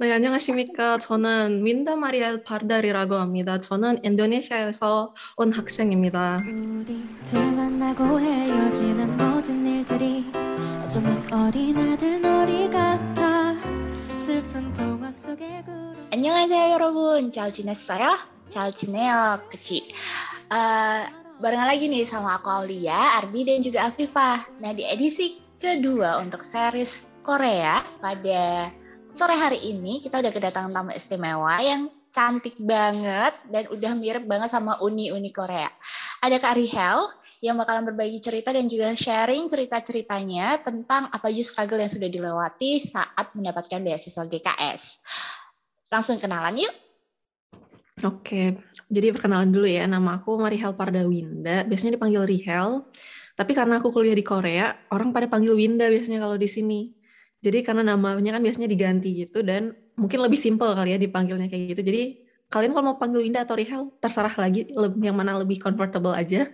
네, 안녕하십니까. 저는 민다 마리아 바르다리라고 합니다. 저는 인도네시아에서 온 학생입니다. 우리 둘 만나고 헤어지는 모든 일들이 어쩌면 어린아들 놀이 같아 슬픈 동화 속의 구름 안녕하세요 여러분 잘 지냈어요? 잘 지내요 그치? Eh, barengan lagi nih sama aku Aulia, Ardi dan juga Afifah Nah di edisi kedua untuk series Korea pada sore hari ini kita udah kedatangan tamu istimewa yang cantik banget dan udah mirip banget sama uni-uni Korea Ada Kak Rihel yang bakalan berbagi cerita dan juga sharing cerita-ceritanya tentang apa aja struggle yang sudah dilewati saat mendapatkan beasiswa GKS. Langsung kenalan yuk. Oke, jadi perkenalan dulu ya. Nama aku Marihel Pardawinda. Biasanya dipanggil Rihel. Tapi karena aku kuliah di Korea, orang pada panggil Winda biasanya kalau di sini. Jadi karena namanya kan biasanya diganti gitu dan mungkin lebih simpel kali ya dipanggilnya kayak gitu. Jadi kalian kalau mau panggil Winda atau Rihel, terserah lagi yang mana lebih comfortable aja.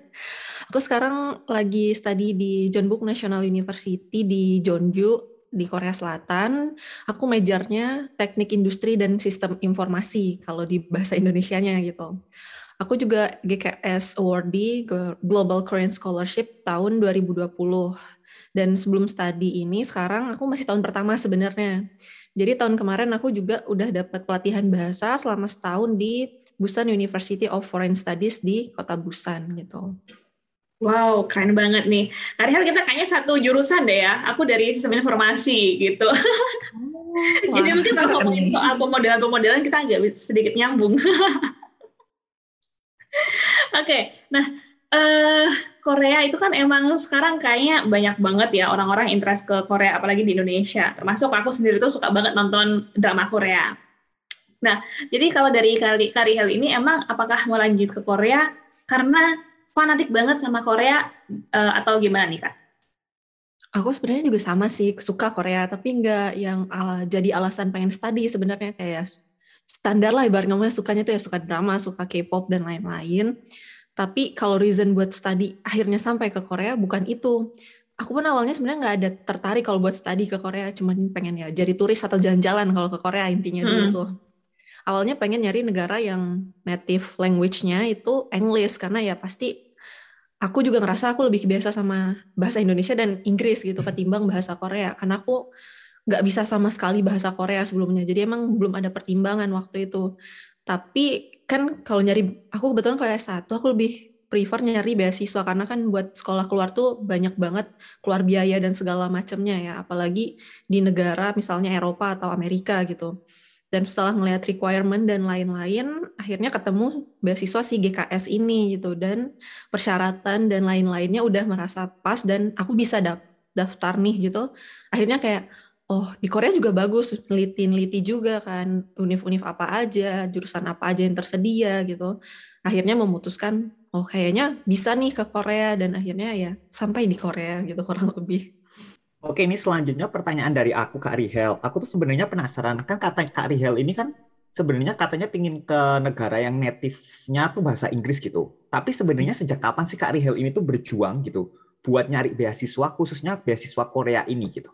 Aku sekarang lagi study di Jeonbuk National University di Jeonju di Korea Selatan. Aku majornya teknik industri dan sistem informasi kalau di bahasa Indonesianya gitu. Aku juga GKS awardee Global Korean Scholarship tahun 2020. Dan sebelum study ini sekarang aku masih tahun pertama sebenarnya. Jadi tahun kemarin aku juga udah dapat pelatihan bahasa selama setahun di Busan University of Foreign Studies di kota Busan gitu. Wow, keren banget nih. Hari kita kayaknya satu jurusan deh ya. Aku dari sistem informasi gitu. Oh, Jadi mungkin kalau ngomongin soal pemodelan-pemodelan kita agak sedikit nyambung. Oke, okay, nah uh, Korea itu kan emang sekarang kayaknya banyak banget ya orang-orang interest ke Korea, apalagi di Indonesia. Termasuk aku sendiri tuh suka banget nonton drama Korea. Nah, jadi kalau dari Kari, Kari Hel ini emang apakah mau lanjut ke Korea karena fanatik banget sama Korea uh, atau gimana nih kak? Aku sebenarnya juga sama sih suka Korea, tapi nggak yang uh, jadi alasan pengen study sebenarnya kayak standar lah ibarat ngomongnya sukanya tuh ya suka drama, suka K-pop dan lain-lain. Tapi kalau reason buat study akhirnya sampai ke Korea bukan itu. Aku pun awalnya sebenarnya nggak ada tertarik kalau buat study ke Korea, cuman pengen ya jadi turis atau jalan-jalan kalau ke Korea intinya dulu hmm. tuh awalnya pengen nyari negara yang native language-nya itu English karena ya pasti aku juga ngerasa aku lebih biasa sama bahasa Indonesia dan Inggris gitu hmm. ketimbang bahasa Korea karena aku nggak bisa sama sekali bahasa Korea sebelumnya jadi emang belum ada pertimbangan waktu itu tapi kan kalau nyari aku kebetulan kalau S1 aku lebih prefer nyari beasiswa karena kan buat sekolah keluar tuh banyak banget keluar biaya dan segala macamnya ya. Apalagi di negara misalnya Eropa atau Amerika gitu. Dan setelah melihat requirement dan lain-lain akhirnya ketemu beasiswa si GKS ini gitu. Dan persyaratan dan lain-lainnya udah merasa pas dan aku bisa daftar nih gitu. Akhirnya kayak oh di Korea juga bagus neliti-neliti juga kan univ-univ apa aja jurusan apa aja yang tersedia gitu akhirnya memutuskan oh kayaknya bisa nih ke Korea dan akhirnya ya sampai di Korea gitu kurang lebih Oke, ini selanjutnya pertanyaan dari aku Kak Rihel. Aku tuh sebenarnya penasaran kan kata Kak Rihel ini kan sebenarnya katanya pingin ke negara yang native-nya tuh bahasa Inggris gitu. Tapi sebenarnya sejak kapan sih Kak Rihel ini tuh berjuang gitu buat nyari beasiswa khususnya beasiswa Korea ini gitu?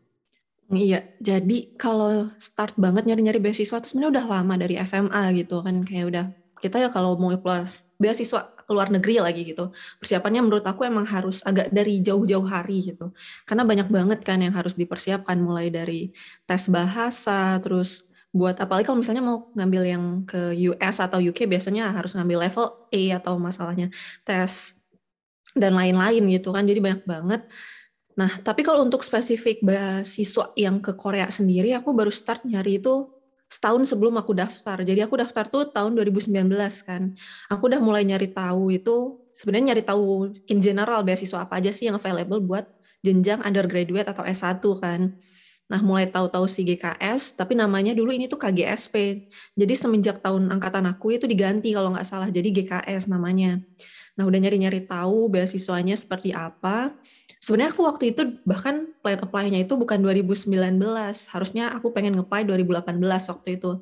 Iya, jadi kalau start banget nyari-nyari beasiswa itu sebenarnya udah lama dari SMA gitu kan kayak udah kita ya kalau mau keluar beasiswa ke luar negeri lagi gitu. Persiapannya menurut aku emang harus agak dari jauh-jauh hari gitu. Karena banyak banget kan yang harus dipersiapkan mulai dari tes bahasa, terus buat apalagi kalau misalnya mau ngambil yang ke US atau UK biasanya harus ngambil level A atau masalahnya tes dan lain-lain gitu kan. Jadi banyak banget. Nah, tapi kalau untuk spesifik beasiswa yang ke Korea sendiri, aku baru start nyari itu setahun sebelum aku daftar. Jadi aku daftar tuh tahun 2019 kan. Aku udah mulai nyari tahu itu sebenarnya nyari tahu in general beasiswa apa aja sih yang available buat jenjang undergraduate atau S1 kan. Nah, mulai tahu-tahu si GKS, tapi namanya dulu ini tuh KGSP. Jadi semenjak tahun angkatan aku itu diganti kalau nggak salah, jadi GKS namanya. Nah, udah nyari-nyari tahu beasiswanya seperti apa sebenarnya aku waktu itu bahkan plan apply-nya itu bukan 2019 harusnya aku pengen nge-apply 2018 waktu itu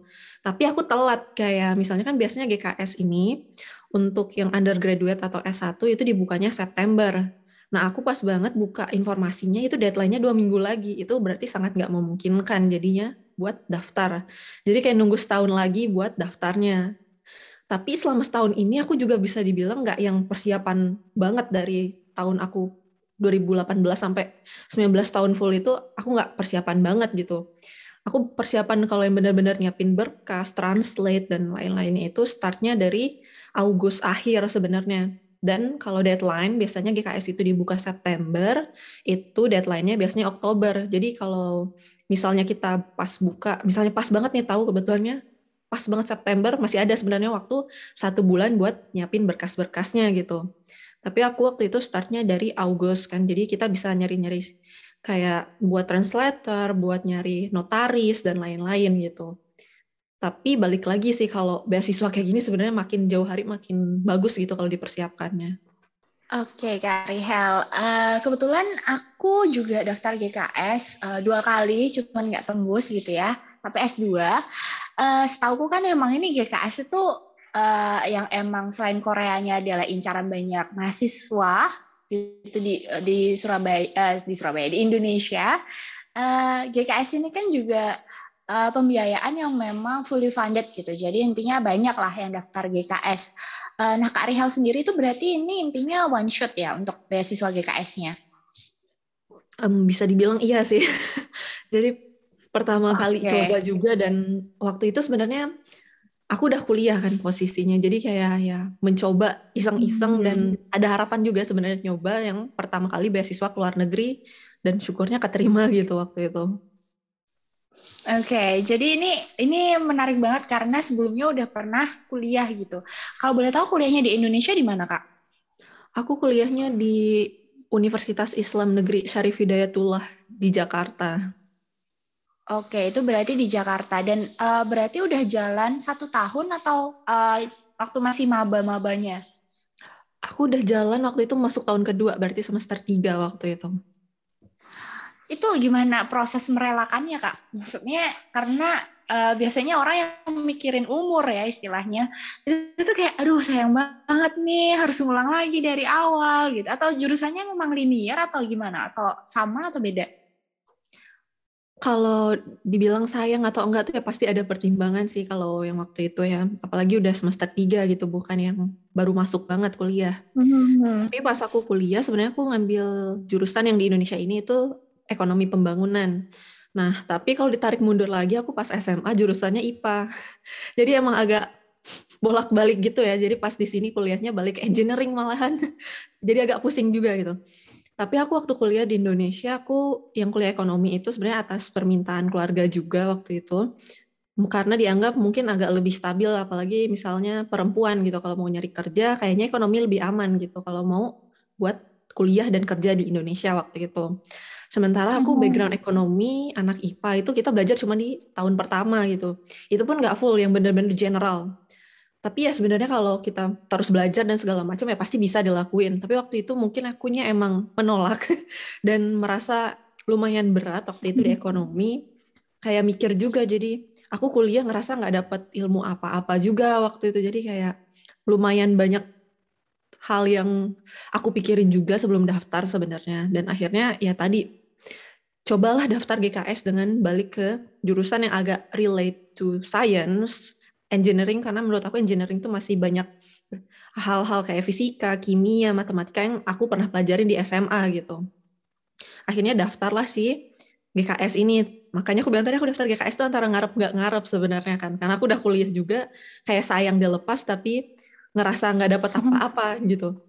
tapi aku telat kayak misalnya kan biasanya GKS ini untuk yang undergraduate atau S1 itu dibukanya September nah aku pas banget buka informasinya itu deadline-nya dua minggu lagi itu berarti sangat nggak memungkinkan jadinya buat daftar. Jadi kayak nunggu setahun lagi buat daftarnya. Tapi selama setahun ini aku juga bisa dibilang nggak yang persiapan banget dari tahun aku 2018 sampai 19 tahun full itu aku nggak persiapan banget gitu. Aku persiapan kalau yang benar-benar nyiapin berkas, translate dan lain-lainnya itu startnya dari Agustus akhir sebenarnya. Dan kalau deadline biasanya GKS itu dibuka September, itu deadline-nya biasanya Oktober. Jadi kalau misalnya kita pas buka, misalnya pas banget nih tahu kebetulannya pas banget September masih ada sebenarnya waktu satu bulan buat nyiapin berkas-berkasnya gitu. Tapi aku waktu itu startnya dari August kan, jadi kita bisa nyari-nyari kayak buat translator, buat nyari notaris dan lain-lain gitu. Tapi balik lagi sih kalau beasiswa kayak gini sebenarnya makin jauh hari makin bagus gitu kalau dipersiapkannya. Oke, Kak Rihel. Uh, kebetulan aku juga daftar GKS uh, eh, dua kali, cuman nggak tembus gitu ya. Tapi S2, uh, setauku kan emang ini GKS itu uh, yang emang selain Koreanya adalah incaran banyak mahasiswa gitu di di Surabaya uh, di Surabaya di Indonesia. Uh, eh, GKS ini kan juga uh, pembiayaan yang memang fully funded gitu. Jadi intinya banyak lah yang daftar GKS uh, nah Kak Rihal sendiri itu berarti ini intinya one shot ya untuk beasiswa GKS-nya um, bisa dibilang iya sih. Jadi pertama okay. kali coba juga dan waktu itu sebenarnya aku udah kuliah kan posisinya jadi kayak ya mencoba iseng-iseng hmm. dan ada harapan juga sebenarnya nyoba yang pertama kali beasiswa ke luar negeri dan syukurnya keterima gitu waktu itu. Oke, okay, jadi ini ini menarik banget karena sebelumnya udah pernah kuliah gitu. Kalau boleh tahu kuliahnya di Indonesia di mana kak? Aku kuliahnya di Universitas Islam Negeri Syarif Hidayatullah di Jakarta. Oke, itu berarti di Jakarta dan uh, berarti udah jalan satu tahun atau uh, waktu masih maba-mabanya? Aku udah jalan waktu itu masuk tahun kedua, berarti semester tiga waktu itu. Itu gimana proses merelakannya kak? Maksudnya karena uh, biasanya orang yang mikirin umur ya istilahnya itu kayak aduh sayang banget nih harus ngulang lagi dari awal gitu atau jurusannya memang linear atau gimana atau sama atau beda? Kalau dibilang sayang atau enggak tuh ya pasti ada pertimbangan sih kalau yang waktu itu ya. Apalagi udah semester 3 gitu, bukan yang baru masuk banget kuliah. Mm-hmm. Tapi pas aku kuliah sebenarnya aku ngambil jurusan yang di Indonesia ini itu ekonomi pembangunan. Nah, tapi kalau ditarik mundur lagi aku pas SMA jurusannya IPA. Jadi emang agak bolak-balik gitu ya. Jadi pas di sini kuliahnya balik engineering malahan. Jadi agak pusing juga gitu. Tapi aku waktu kuliah di Indonesia, aku yang kuliah ekonomi itu sebenarnya atas permintaan keluarga juga waktu itu. Karena dianggap mungkin agak lebih stabil, apalagi misalnya perempuan gitu. Kalau mau nyari kerja, kayaknya ekonomi lebih aman gitu. Kalau mau buat kuliah dan kerja di Indonesia waktu itu. Sementara aku hmm. background ekonomi, anak IPA itu kita belajar cuma di tahun pertama gitu. Itu pun nggak full, yang bener-bener general tapi ya sebenarnya kalau kita terus belajar dan segala macam ya pasti bisa dilakuin. Tapi waktu itu mungkin akunya emang menolak dan merasa lumayan berat waktu itu di hmm. ekonomi. Kayak mikir juga jadi aku kuliah ngerasa nggak dapat ilmu apa-apa juga waktu itu. Jadi kayak lumayan banyak hal yang aku pikirin juga sebelum daftar sebenarnya. Dan akhirnya ya tadi cobalah daftar GKS dengan balik ke jurusan yang agak relate to science engineering karena menurut aku engineering itu masih banyak hal-hal kayak fisika, kimia, matematika yang aku pernah pelajarin di SMA gitu. Akhirnya daftarlah si GKS ini. Makanya aku bilang tadi aku daftar GKS itu antara ngarep nggak ngarep sebenarnya kan. Karena aku udah kuliah juga, kayak sayang dia lepas tapi ngerasa nggak dapat apa-apa gitu.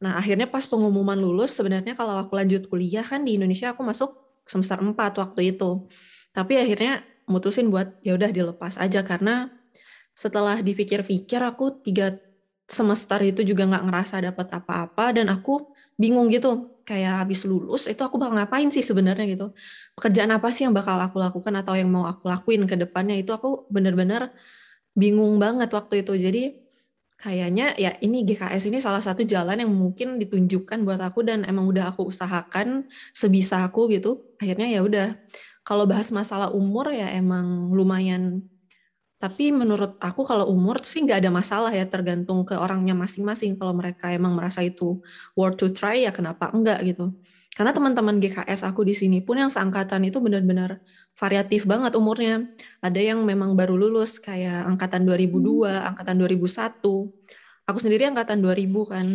Nah akhirnya pas pengumuman lulus sebenarnya kalau aku lanjut kuliah kan di Indonesia aku masuk semester 4 waktu itu. Tapi akhirnya mutusin buat ya udah dilepas aja karena setelah dipikir-pikir aku tiga semester itu juga nggak ngerasa dapat apa-apa dan aku bingung gitu. Kayak habis lulus itu aku bakal ngapain sih sebenarnya gitu? Pekerjaan apa sih yang bakal aku lakukan atau yang mau aku lakuin ke depannya? Itu aku bener-bener bingung banget waktu itu. Jadi kayaknya ya ini GKS ini salah satu jalan yang mungkin ditunjukkan buat aku dan emang udah aku usahakan sebisa aku gitu. Akhirnya ya udah kalau bahas masalah umur ya emang lumayan tapi menurut aku kalau umur sih nggak ada masalah ya tergantung ke orangnya masing-masing. Kalau mereka emang merasa itu worth to try ya kenapa enggak gitu. Karena teman-teman GKS aku di sini pun yang seangkatan itu benar-benar variatif banget umurnya. Ada yang memang baru lulus kayak angkatan 2002, hmm. angkatan 2001. Aku sendiri angkatan 2000 kan.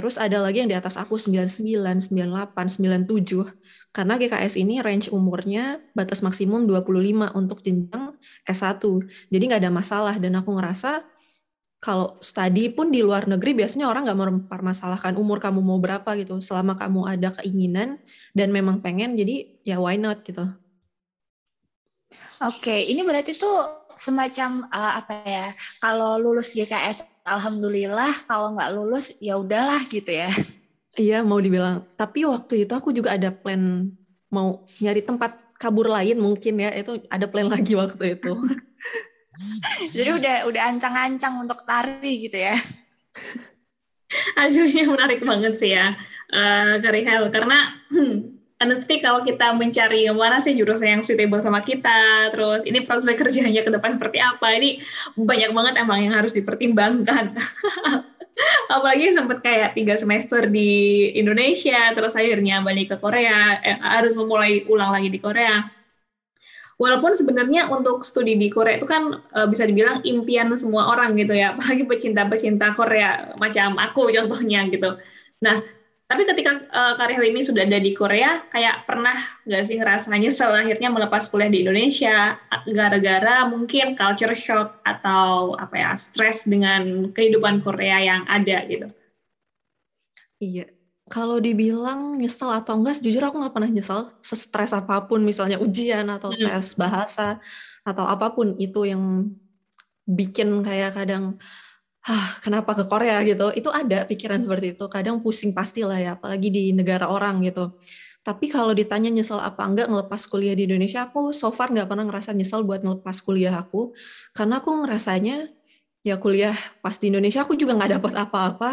Terus ada lagi yang di atas aku 99, 98, 97. Karena GKS ini range umurnya batas maksimum 25 untuk jenjang S1. Jadi nggak ada masalah dan aku ngerasa kalau studi pun di luar negeri biasanya orang nggak mempermasalahkan umur kamu mau berapa gitu. Selama kamu ada keinginan dan memang pengen jadi ya why not gitu. Oke, ini berarti tuh semacam uh, apa ya? Kalau lulus GKS, alhamdulillah. Kalau nggak lulus, ya udahlah gitu ya. Iya, mau dibilang. Tapi waktu itu aku juga ada plan mau nyari tempat kabur lain mungkin ya. Itu ada plan lagi waktu itu. Jadi udah udah ancang-ancang untuk tari gitu ya. Aduh, menarik banget sih ya, uh, Karihel. Karena hmm, honestly kalau kita mencari mana sih jurusan yang suitable sama kita, terus ini prospek kerjanya ke depan seperti apa, ini banyak banget emang yang harus dipertimbangkan. Apalagi sempat kayak tiga semester di Indonesia, terus akhirnya balik ke Korea, eh, harus memulai ulang lagi di Korea. Walaupun sebenarnya untuk studi di Korea itu kan uh, bisa dibilang impian semua orang gitu ya, apalagi pecinta-pecinta Korea macam aku contohnya gitu. Nah, tapi ketika uh, karir ini sudah ada di Korea, kayak pernah nggak sih ngerasa nyesel akhirnya melepas kuliah di Indonesia gara-gara mungkin culture shock atau apa ya stres dengan kehidupan Korea yang ada gitu? Iya, kalau dibilang nyesel atau enggak, jujur aku nggak pernah nyesel. Stres apa pun, misalnya ujian atau hmm. tes bahasa atau apa pun itu yang bikin kayak kadang ah kenapa ke Korea? gitu. Itu ada pikiran seperti itu. Kadang pusing pastilah ya apalagi di negara orang gitu. Tapi kalau ditanya nyesel apa enggak ngelepas kuliah di Indonesia aku so far nggak pernah ngerasa nyesel buat ngelepas kuliah aku. Karena aku ngerasanya ya kuliah pas di Indonesia aku juga nggak dapat apa-apa.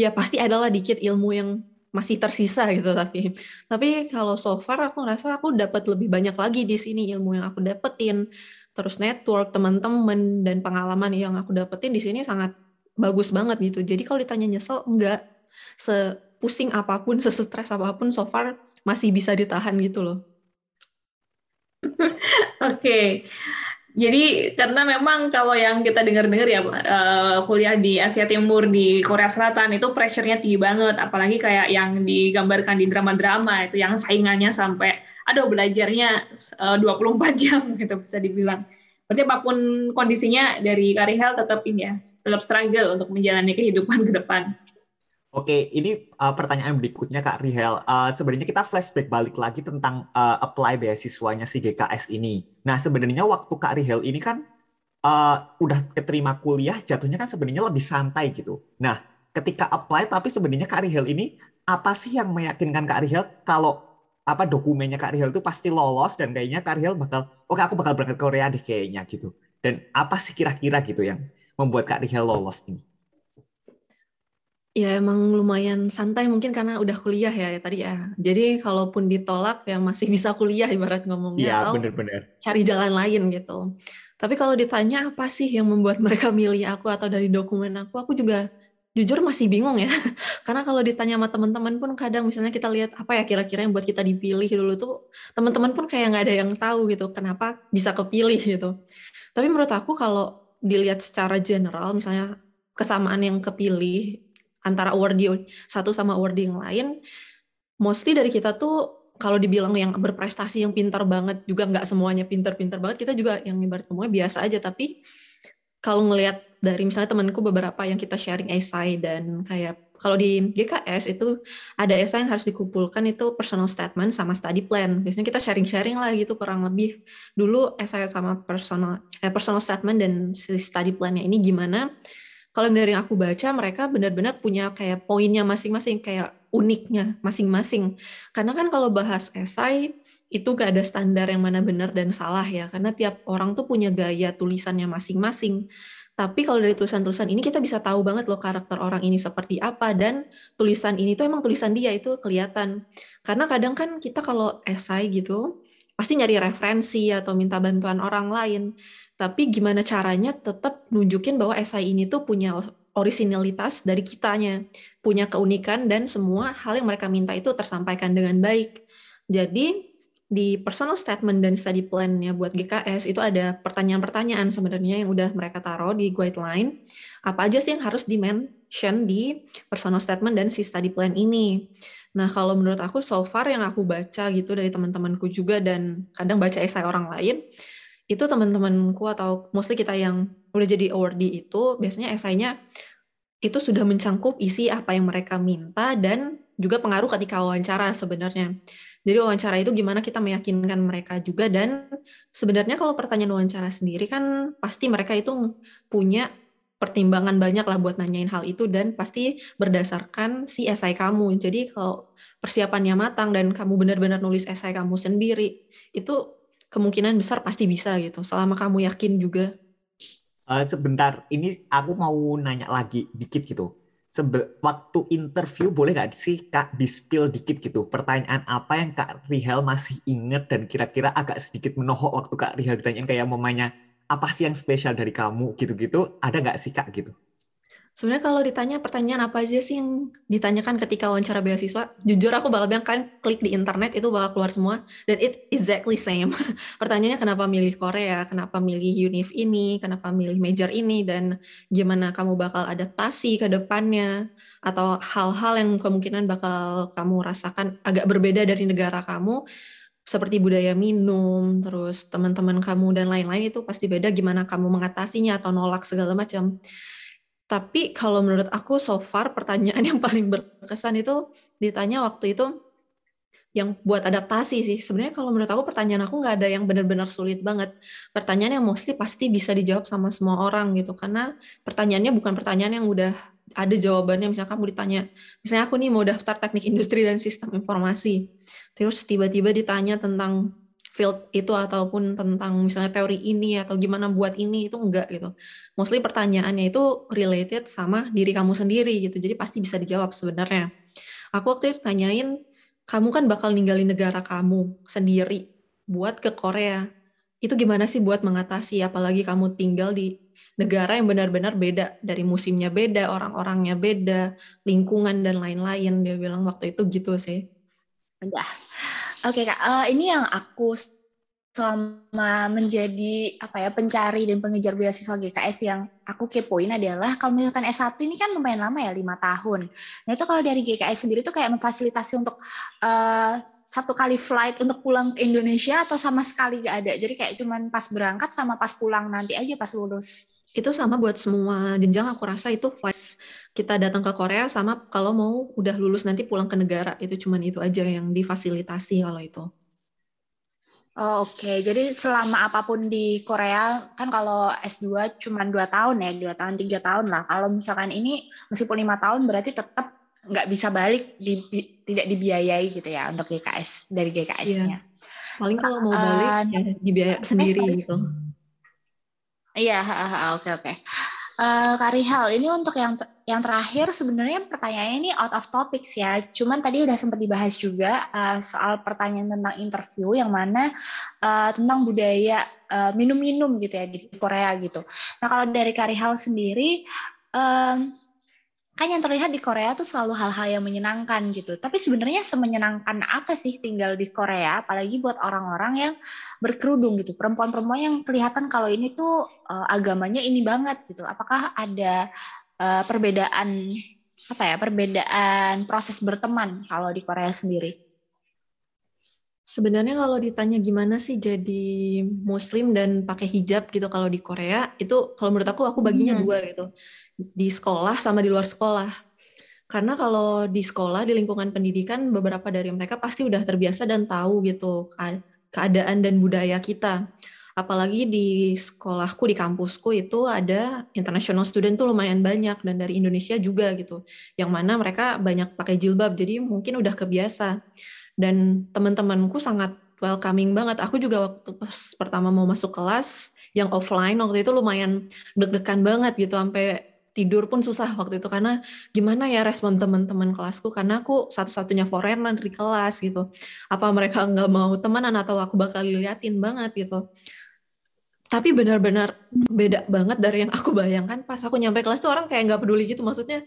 Ya pasti adalah dikit ilmu yang masih tersisa gitu tapi. Tapi kalau so far aku ngerasa aku dapat lebih banyak lagi di sini ilmu yang aku dapetin terus network teman-teman dan pengalaman yang aku dapetin di sini sangat bagus banget gitu. Jadi kalau ditanya nyesel enggak. Sepusing apa pun sesetres apa pun so far masih bisa ditahan gitu loh. Oke. Okay. Jadi karena memang kalau yang kita dengar-dengar ya uh, kuliah di Asia Timur di Korea Selatan itu pressure-nya tinggi banget, apalagi kayak yang digambarkan di drama-drama itu yang saingannya sampai aduh belajarnya eh, uh, 24 jam gitu bisa dibilang. Berarti apa pun kondisinya dari Karihel tetap ini ya, tetap struggle untuk menjalani kehidupan ke depan. Oke, ini uh, pertanyaan berikutnya Kak Rihel. Uh, sebenarnya kita flashback balik lagi tentang uh, apply beasiswanya si GKS ini. Nah, sebenarnya waktu Kak Rihel ini kan uh, udah keterima kuliah, jatuhnya kan sebenarnya lebih santai gitu. Nah, ketika apply, tapi sebenarnya Kak Rihel ini apa sih yang meyakinkan Kak Rihel kalau apa dokumennya Kak Rihel itu pasti lolos dan kayaknya Kak Rihel bakal oke okay, aku bakal berangkat ke Korea deh kayaknya gitu. Dan apa sih kira-kira gitu yang membuat Kak Rihel lolos ini? Ya emang lumayan santai mungkin karena udah kuliah ya, ya tadi ya. Jadi kalaupun ditolak ya masih bisa kuliah ibarat ngomongnya ya, atau bener-bener. cari jalan lain gitu. Tapi kalau ditanya apa sih yang membuat mereka milih aku atau dari dokumen aku, aku juga jujur masih bingung ya. Karena kalau ditanya sama teman-teman pun kadang misalnya kita lihat apa ya kira-kira yang buat kita dipilih dulu tuh teman-teman pun kayak nggak ada yang tahu gitu kenapa bisa kepilih gitu. Tapi menurut aku kalau dilihat secara general misalnya kesamaan yang kepilih antara awardee satu sama awardee yang lain mostly dari kita tuh kalau dibilang yang berprestasi yang pintar banget juga nggak semuanya pintar-pintar banget kita juga yang ibarat semuanya biasa aja. Tapi kalau ngelihat dari misalnya temanku beberapa yang kita sharing esai dan kayak kalau di GKS itu ada esai yang harus dikumpulkan itu personal statement sama study plan. Biasanya kita sharing-sharing lah gitu kurang lebih. Dulu esai sama personal eh, personal statement dan study plan-nya ini gimana. Kalau dari yang aku baca mereka benar-benar punya kayak poinnya masing-masing kayak uniknya masing-masing. Karena kan kalau bahas esai itu gak ada standar yang mana benar dan salah ya karena tiap orang tuh punya gaya tulisannya masing-masing tapi kalau dari tulisan-tulisan ini kita bisa tahu banget loh karakter orang ini seperti apa. Dan tulisan ini tuh emang tulisan dia itu kelihatan. Karena kadang kan kita kalau esai gitu pasti nyari referensi atau minta bantuan orang lain. Tapi gimana caranya tetap nunjukin bahwa esai ini tuh punya originalitas dari kitanya. Punya keunikan dan semua hal yang mereka minta itu tersampaikan dengan baik. Jadi di personal statement dan study plan-nya buat GKS itu ada pertanyaan-pertanyaan sebenarnya yang udah mereka taruh di guideline. Apa aja sih yang harus di-mention di personal statement dan si study plan ini. Nah, kalau menurut aku so far yang aku baca gitu dari teman-temanku juga dan kadang baca esai orang lain, itu teman-temanku atau mostly kita yang udah jadi awardee itu biasanya esainya itu sudah mencangkup isi apa yang mereka minta dan juga pengaruh ketika wawancara sebenarnya. Jadi wawancara itu gimana kita meyakinkan mereka juga dan sebenarnya kalau pertanyaan wawancara sendiri kan pasti mereka itu punya pertimbangan banyak lah buat nanyain hal itu dan pasti berdasarkan si esai kamu. Jadi kalau persiapannya matang dan kamu benar-benar nulis esai kamu sendiri, itu kemungkinan besar pasti bisa gitu. Selama kamu yakin juga. Uh, sebentar, ini aku mau nanya lagi dikit gitu sebe waktu interview boleh nggak sih Kak di-spill dikit gitu? Pertanyaan apa yang Kak Rihel masih inget dan kira-kira agak sedikit menohok waktu Kak Rihel ditanyain kayak mamanya apa sih yang spesial dari kamu? gitu-gitu. Ada nggak sih Kak gitu? Sebenarnya kalau ditanya pertanyaan apa aja sih yang ditanyakan ketika wawancara beasiswa, jujur aku bakal bilang kan klik di internet itu bakal keluar semua dan it exactly same. Pertanyaannya kenapa milih Korea, kenapa milih univ ini, kenapa milih major ini dan gimana kamu bakal adaptasi ke depannya atau hal-hal yang kemungkinan bakal kamu rasakan agak berbeda dari negara kamu seperti budaya minum, terus teman-teman kamu dan lain-lain itu pasti beda gimana kamu mengatasinya atau nolak segala macam. Tapi kalau menurut aku so far pertanyaan yang paling berkesan itu ditanya waktu itu yang buat adaptasi sih. Sebenarnya kalau menurut aku pertanyaan aku nggak ada yang benar-benar sulit banget. Pertanyaan yang mostly pasti bisa dijawab sama semua orang gitu. Karena pertanyaannya bukan pertanyaan yang udah ada jawabannya. Misalnya kamu ditanya, misalnya aku nih mau daftar teknik industri dan sistem informasi. Terus tiba-tiba ditanya tentang field itu ataupun tentang misalnya teori ini atau gimana buat ini itu enggak gitu. Mostly pertanyaannya itu related sama diri kamu sendiri gitu. Jadi pasti bisa dijawab sebenarnya. Aku waktu itu tanyain, kamu kan bakal ninggalin negara kamu sendiri buat ke Korea. Itu gimana sih buat mengatasi apalagi kamu tinggal di negara yang benar-benar beda dari musimnya beda, orang-orangnya beda, lingkungan dan lain-lain. Dia bilang waktu itu gitu sih. Enggak. Oke kak, uh, ini yang aku selama menjadi apa ya pencari dan pengejar beasiswa GKS yang aku kepoin adalah kalau misalkan S1 ini kan lumayan lama ya lima tahun. Nah itu kalau dari GKS sendiri tuh kayak memfasilitasi untuk uh, satu kali flight untuk pulang ke Indonesia atau sama sekali gak ada. Jadi kayak cuman pas berangkat sama pas pulang nanti aja pas lulus. Itu sama buat semua jenjang aku rasa itu flight kita datang ke Korea sama kalau mau udah lulus nanti pulang ke negara itu cuman itu aja yang difasilitasi kalau itu. Oh, Oke, okay. jadi selama apa pun di Korea kan kalau S2 cuma dua tahun ya, dua tahun tiga tahun lah. Kalau misalkan ini meskipun lima tahun berarti tetap nggak bisa balik, di, tidak dibiayai gitu ya untuk GKS dari GKS-nya. Iya. Paling kalau mau balik uh, ya dibiayai eh, sendiri eh, gitu. Iya, oke oke. Uh, Kak Rihal, ini untuk yang yang terakhir sebenarnya pertanyaannya ini out of topics ya. Cuman tadi udah sempat dibahas juga uh, soal pertanyaan tentang interview yang mana uh, tentang budaya minum-minum uh, gitu ya di Korea gitu. Nah kalau dari Kak Rihal sendiri, um, kan yang terlihat di Korea tuh selalu hal-hal yang menyenangkan gitu. Tapi sebenarnya semenyenangkan apa sih tinggal di Korea, apalagi buat orang-orang yang berkerudung gitu, perempuan-perempuan yang kelihatan kalau ini tuh uh, agamanya ini banget gitu. Apakah ada uh, perbedaan apa ya, perbedaan proses berteman kalau di Korea sendiri? Sebenarnya kalau ditanya gimana sih jadi muslim dan pakai hijab gitu kalau di Korea, itu kalau menurut aku aku baginya hmm. dua gitu di sekolah sama di luar sekolah. Karena kalau di sekolah, di lingkungan pendidikan, beberapa dari mereka pasti udah terbiasa dan tahu gitu keadaan dan budaya kita. Apalagi di sekolahku, di kampusku itu ada international student tuh lumayan banyak, dan dari Indonesia juga gitu. Yang mana mereka banyak pakai jilbab, jadi mungkin udah kebiasa. Dan teman-temanku sangat welcoming banget. Aku juga waktu pas pertama mau masuk kelas, yang offline waktu itu lumayan deg-degan banget gitu, sampai tidur pun susah waktu itu. Karena gimana ya respon teman-teman kelasku? Karena aku satu-satunya foreigner di kelas gitu. Apa mereka nggak mau temenan atau aku bakal diliatin banget gitu? Tapi benar-benar beda banget dari yang aku bayangkan. Pas aku nyampe kelas tuh orang kayak nggak peduli gitu. Maksudnya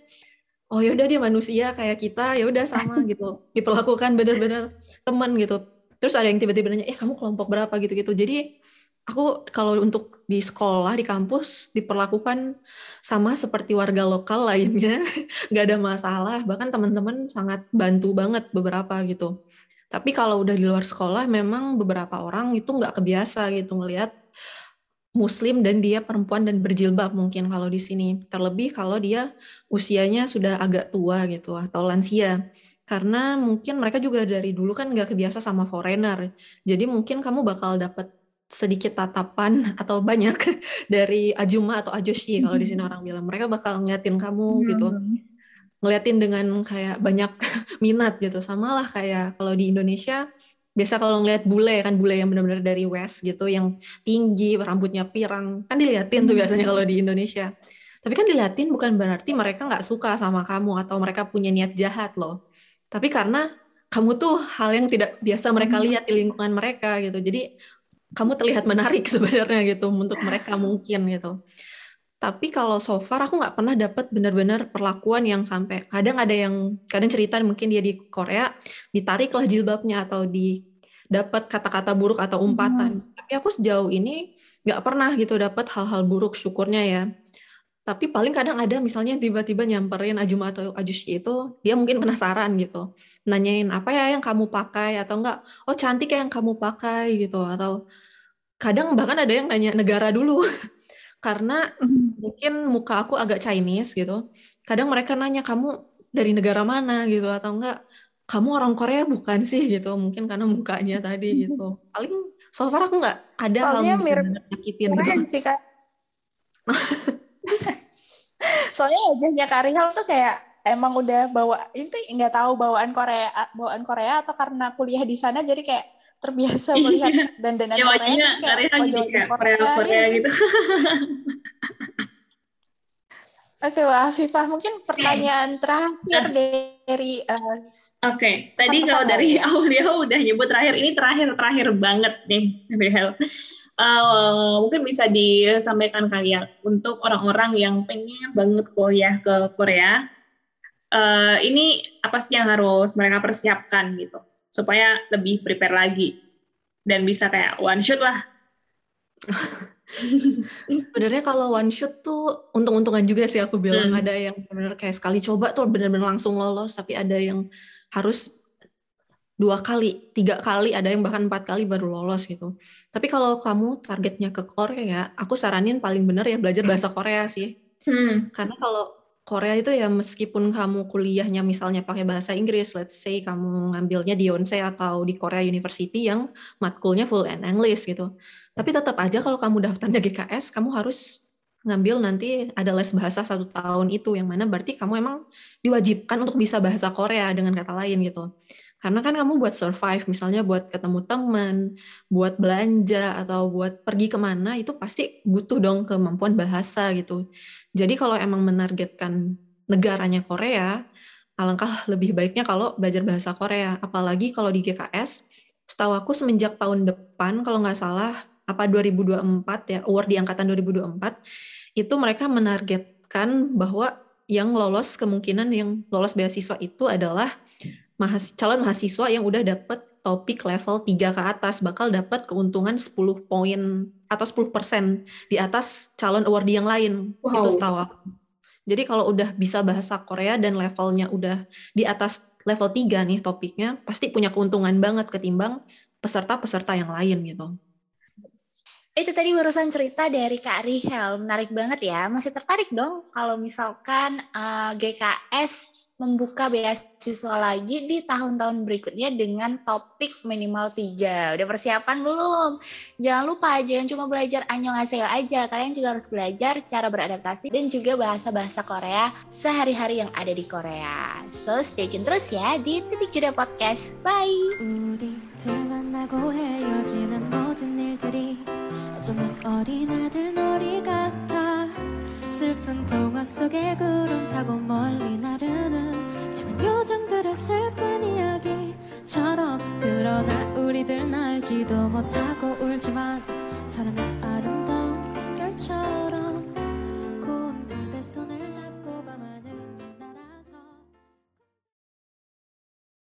oh ya udah dia manusia kayak kita ya udah sama gitu. Diperlakukan benar-benar teman gitu. Terus ada yang tiba-tiba nanya eh kamu kelompok berapa? gitu-gitu. Jadi aku kalau untuk di sekolah di kampus diperlakukan sama seperti warga lokal lainnya. Nggak ada masalah. Bahkan teman-teman sangat bantu banget beberapa gitu. Tapi kalau udah di luar sekolah memang beberapa orang itu nggak kebiasa gitu ngelihat muslim dan dia perempuan dan berjilbab mungkin kalau di sini. Terlebih kalau dia usianya sudah agak tua gitu atau lansia. Karena mungkin mereka juga dari dulu kan nggak kebiasa sama foreigner. Jadi mungkin kamu bakal dapat sedikit tatapan atau banyak dari ajuma atau ajoshi kalau di sini hmm. orang bilang. Mereka bakal ngeliatin kamu hmm. gitu. ngeliatin dengan kayak banyak minat gitu. Samalah kayak kalau di Indonesia biasa kalau ngeliat bule kan bule yang benar-benar dari west gitu yang tinggi rambutnya pirang. Kan diliatin tuh biasanya kalau di Indonesia. Tapi kan diliatin bukan berarti mereka nggak suka sama kamu atau mereka punya niat jahat loh. Tapi karena kamu tuh hal yang tidak biasa mereka hmm. lihat di lingkungan mereka gitu. Jadi kamu terlihat menarik sebenarnya gitu untuk mereka mungkin gitu tapi kalau so far aku nggak pernah dapat benar-benar perlakuan yang sampai kadang ada yang kadang cerita mungkin dia di Korea ditariklah jilbabnya atau di dapat kata-kata buruk atau umpatan. Hmm. Tapi aku sejauh ini nggak pernah gitu dapat hal-hal buruk syukurnya ya. Tapi paling kadang ada misalnya tiba-tiba nyamperin Ajuma atau Ajushi itu dia mungkin penasaran gitu. Nanyain apa ya yang kamu pakai atau enggak, oh cantik ya yang kamu pakai gitu atau kadang bahkan ada yang nanya negara dulu. Karena hmm. mungkin muka aku agak Chinese gitu. Kadang mereka nanya kamu dari negara mana? gitu atau enggak kamu orang Korea bukan sih? gitu mungkin karena mukanya tadi gitu. Paling so far aku nggak ada soalnya hal mirip nyakitin gitu. sih kak. Soalnya wajahnya Karihal tuh kayak emang udah bawa itu nggak tahu bawaan Korea bawaan Korea atau karena kuliah di sana jadi kayak terbiasa melihat dandanan ya, Korea kayak Korea, Korea, Korea gitu Oke, Wah Afifah, mungkin pertanyaan terakhir dari uh, Oke, okay. tadi kalau dari ya. Aulia udah nyebut terakhir, ini terakhir-terakhir banget nih, Rehel. Uh, mungkin bisa disampaikan kalian untuk orang-orang yang pengen banget kuliah ke Korea, uh, ini apa sih yang harus mereka persiapkan gitu, supaya lebih prepare lagi dan bisa kayak one shot lah Sebenarnya kalau one shot tuh untung-untungan juga sih aku bilang hmm. ada yang benar kayak sekali coba tuh benar-benar langsung lolos tapi ada yang harus dua kali, tiga kali, ada yang bahkan empat kali baru lolos gitu. Tapi kalau kamu targetnya ke Korea, aku saranin paling benar ya belajar bahasa Korea sih. Hmm. Karena kalau Korea itu ya meskipun kamu kuliahnya misalnya pakai bahasa Inggris, let's say kamu ngambilnya di Yonsei atau di Korea University yang matkulnya full and English gitu. Tapi tetap aja kalau kamu daftarnya GKS, kamu harus ngambil nanti ada les bahasa satu tahun itu, yang mana berarti kamu emang diwajibkan untuk bisa bahasa Korea dengan kata lain gitu. Karena kan kamu buat survive, misalnya buat ketemu teman, buat belanja, atau buat pergi ke mana, itu pasti butuh dong kemampuan bahasa gitu. Jadi kalau emang menargetkan negaranya Korea, alangkah lebih baiknya kalau belajar bahasa Korea. Apalagi kalau di GKS, setahu aku semenjak tahun depan, kalau nggak salah, apa 2024 ya, award di angkatan 2024, itu mereka menargetkan bahwa yang lolos kemungkinan yang lolos beasiswa itu adalah mahas calon mahasiswa yang udah dapat topik level 3 ke atas bakal dapat keuntungan 10 poin atau 10% di atas calon award yang lain. Wow. Itu setahu aku. Jadi kalau udah bisa bahasa Korea dan levelnya udah di atas level 3 nih topiknya, pasti punya keuntungan banget ketimbang peserta-peserta yang lain gitu. Itu tadi barusan cerita dari Kak Rihel, menarik banget ya. Masih tertarik dong kalau misalkan uh, eh, GKS membuka beasiswa lagi di tahun-tahun berikutnya dengan topik minimal tiga. Udah persiapan belum? Jangan lupa, jangan cuma belajar annyeonghaseyo aja. Kalian juga harus belajar cara beradaptasi dan juga bahasa-bahasa Korea sehari-hari yang ada di Korea. So, stay tune terus ya di Titik Juda Podcast. Bye! 슬픈 동화 속의 구름 타고 멀리 나르는 작은 요정들의 슬픈 이야기처럼 그러나 우리들 날지도 못하고 울지만 사랑은 아름다운 빗결처럼 고운 그대 손을 잡